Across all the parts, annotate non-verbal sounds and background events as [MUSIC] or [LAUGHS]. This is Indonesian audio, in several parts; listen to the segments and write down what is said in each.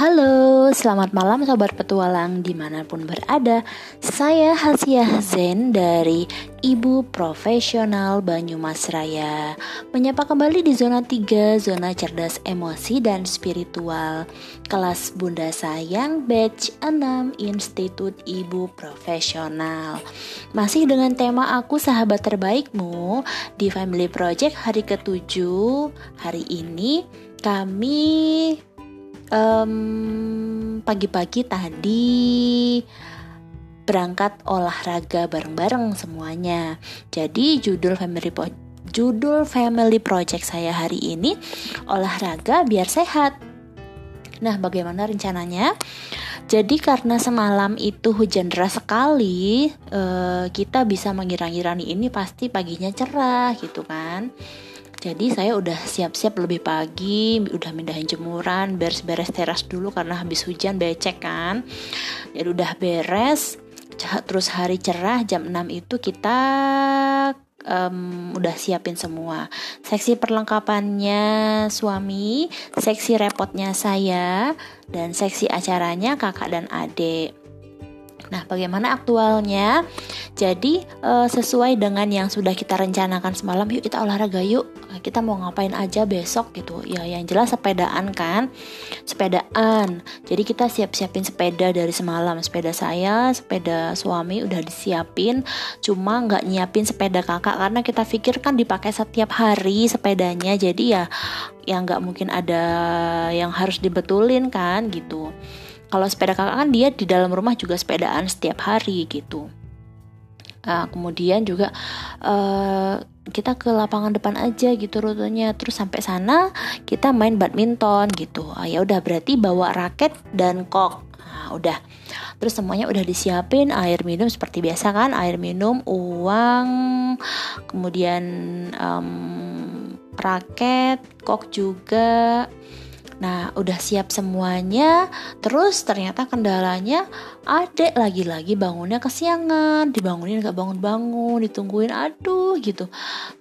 Halo, selamat malam sobat petualang di mana pun berada. Saya Hasiah Zen dari Ibu Profesional Banyumas Raya Menyapa kembali di zona 3, zona cerdas emosi dan spiritual. Kelas Bunda Sayang batch 6 Institut Ibu Profesional. Masih dengan tema aku sahabat terbaikmu di Family Project hari ke-7 Hari ini kami um, pagi-pagi tadi berangkat olahraga bareng-bareng semuanya. Jadi judul family po judul family project saya hari ini olahraga biar sehat. Nah, bagaimana rencananya? Jadi karena semalam itu hujan deras sekali, uh, kita bisa mengira-ngira ini pasti paginya cerah gitu kan. Jadi saya udah siap-siap lebih pagi, udah mindahin jemuran, beres-beres teras dulu karena habis hujan becek kan. Jadi udah beres, terus hari cerah jam 6 itu kita um, udah siapin semua. Seksi perlengkapannya suami, seksi repotnya saya, dan seksi acaranya kakak dan adik. Nah, bagaimana aktualnya? Jadi, e, sesuai dengan yang sudah kita rencanakan semalam, yuk kita olahraga yuk. Kita mau ngapain aja besok gitu. Ya, yang jelas sepedaan kan. Sepedaan. Jadi kita siap-siapin sepeda dari semalam. Sepeda saya, sepeda suami udah disiapin. Cuma nggak nyiapin sepeda kakak karena kita pikir kan dipakai setiap hari sepedanya. Jadi ya yang nggak mungkin ada yang harus dibetulin kan gitu kalau sepeda kakak kan dia di dalam rumah juga sepedaan setiap hari gitu. Nah, kemudian juga uh, kita ke lapangan depan aja gitu rutenya. Terus sampai sana kita main badminton gitu. Ah, ya udah berarti bawa raket dan kok. Nah, udah. Terus semuanya udah disiapin air minum seperti biasa kan? Air minum uang kemudian um, raket kok juga Nah, udah siap semuanya, terus ternyata kendalanya adek lagi-lagi bangunnya kesiangan, dibangunin gak bangun-bangun, ditungguin aduh gitu.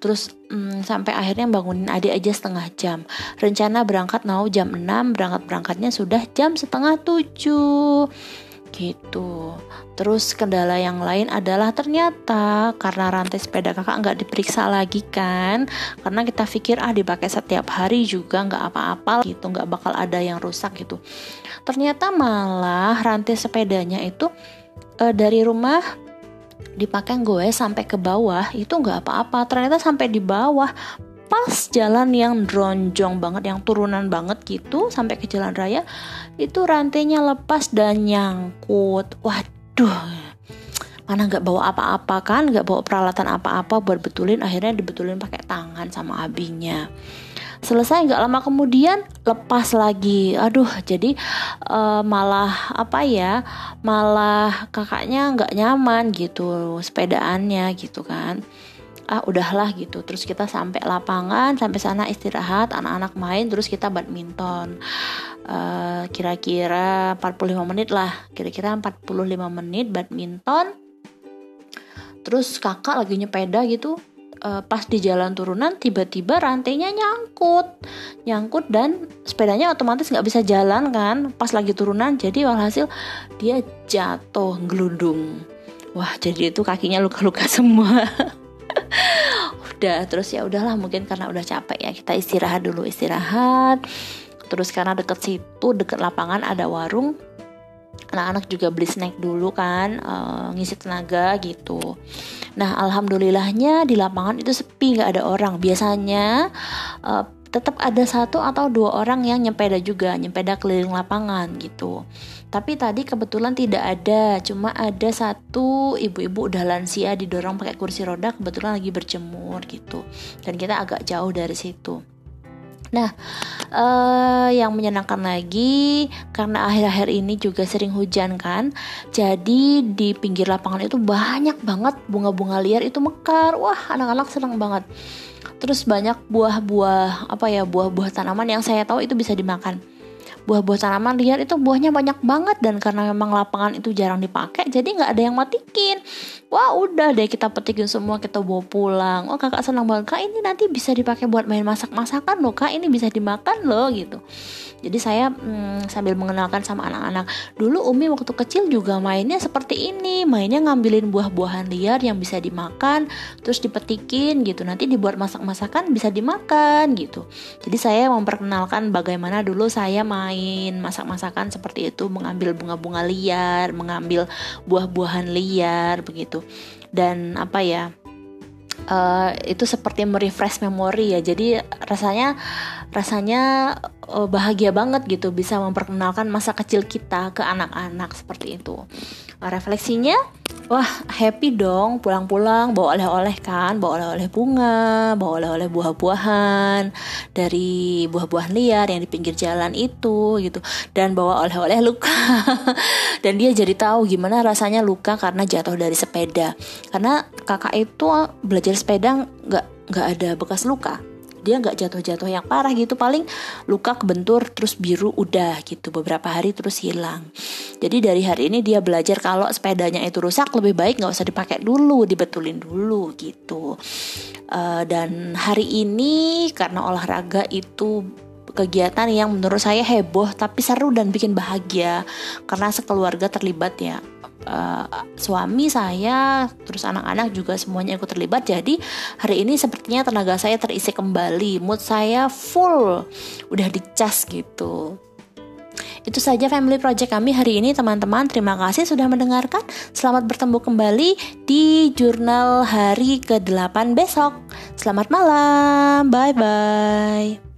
Terus hmm, sampai akhirnya bangunin adik aja setengah jam. Rencana berangkat mau jam 6, berangkat-berangkatnya sudah jam setengah 7 gitu. Terus kendala yang lain adalah ternyata karena rantai sepeda kakak nggak diperiksa lagi kan, karena kita pikir ah dipakai setiap hari juga nggak apa-apa gitu, nggak bakal ada yang rusak gitu. Ternyata malah rantai sepedanya itu e, dari rumah dipakai gue sampai ke bawah itu nggak apa-apa ternyata sampai di bawah pas jalan yang dronjong banget yang turunan banget gitu sampai ke jalan raya itu rantainya lepas dan nyangkut. Waduh. Mana nggak bawa apa-apa kan? Nggak bawa peralatan apa-apa buat betulin. Akhirnya dibetulin pakai tangan sama abinya. Selesai nggak lama kemudian lepas lagi. Aduh jadi uh, malah apa ya malah kakaknya nggak nyaman gitu sepedaannya gitu kan ah udahlah gitu. Terus kita sampai lapangan sampai sana istirahat anak-anak main terus kita badminton. Eh, kira-kira 45 menit lah. Kira-kira 45 menit badminton. Terus kakak lagi nyepeda gitu. Uh, pas di jalan turunan tiba-tiba rantainya nyangkut. Nyangkut dan sepedanya otomatis nggak bisa jalan kan. Pas lagi turunan jadi walhasil dia jatuh gelundung wah jadi itu kakinya luka-luka [LAUGHS] semua udah terus ya udahlah mungkin karena udah capek ya kita istirahat dulu istirahat. Terus karena deket situ deket lapangan ada warung anak-anak juga beli snack dulu kan uh, ngisi tenaga gitu. Nah alhamdulillahnya di lapangan itu sepi nggak ada orang. Biasanya uh, tetap ada satu atau dua orang yang nyempeda juga nyempeda keliling lapangan gitu. Tapi tadi kebetulan tidak ada cuma ada satu ibu-ibu udah lansia didorong pakai kursi roda kebetulan lagi berjemur gitu. Dan kita agak jauh dari situ Nah, uh, yang menyenangkan lagi karena akhir-akhir ini juga sering hujan kan, jadi di pinggir lapangan itu banyak banget bunga-bunga liar itu mekar. Wah, anak-anak senang banget. Terus banyak buah-buah apa ya buah-buah tanaman yang saya tahu itu bisa dimakan. Buah-buah tanaman liar itu buahnya banyak banget dan karena memang lapangan itu jarang dipakai jadi nggak ada yang matikin wah udah deh kita petikin semua kita bawa pulang. Oh kakak senang banget. Kak ini nanti bisa dipakai buat main masak-masakan loh kak. Ini bisa dimakan loh gitu. Jadi saya hmm, sambil mengenalkan sama anak-anak. Dulu Umi waktu kecil juga mainnya seperti ini. Mainnya ngambilin buah-buahan liar yang bisa dimakan terus dipetikin gitu. Nanti dibuat masak-masakan bisa dimakan gitu. Jadi saya memperkenalkan bagaimana dulu saya main masak-masakan seperti itu. Mengambil bunga-bunga liar mengambil buah-buahan liar begitu dan apa ya uh, itu seperti merefresh memori ya. Jadi rasanya rasanya uh, bahagia banget gitu bisa memperkenalkan masa kecil kita ke anak-anak seperti itu. Refleksinya Wah happy dong pulang-pulang bawa oleh-oleh kan Bawa oleh-oleh bunga Bawa oleh-oleh buah-buahan Dari buah-buahan liar yang di pinggir jalan itu gitu. Dan bawa oleh-oleh luka. [LAUGHS] Dan dia jadi tahu gimana rasanya luka karena jatuh dari sepeda. Karena kakak itu belajar sepeda nggak nggak ada bekas luka dia nggak jatuh-jatuh yang parah gitu paling luka kebentur terus biru udah gitu. Beberapa hari terus hilang. Jadi dari hari ini dia belajar kalau sepedanya itu rusak lebih baik nggak usah dipakai dulu dibetulin dulu gitu. Uh, dan hari ini karena olahraga itu kegiatan yang menurut saya heboh tapi seru dan bikin bahagia. Karena sekeluarga terlibat ya. Uh, suami saya terus anak-anak juga semuanya ikut terlibat. Jadi hari ini sepertinya tenaga saya terisi kembali. Mood saya full. Udah dicas gitu. Itu saja family project kami hari ini teman-teman. Terima kasih sudah mendengarkan. Selamat bertemu kembali di jurnal hari ke-8 besok. Selamat malam. Bye bye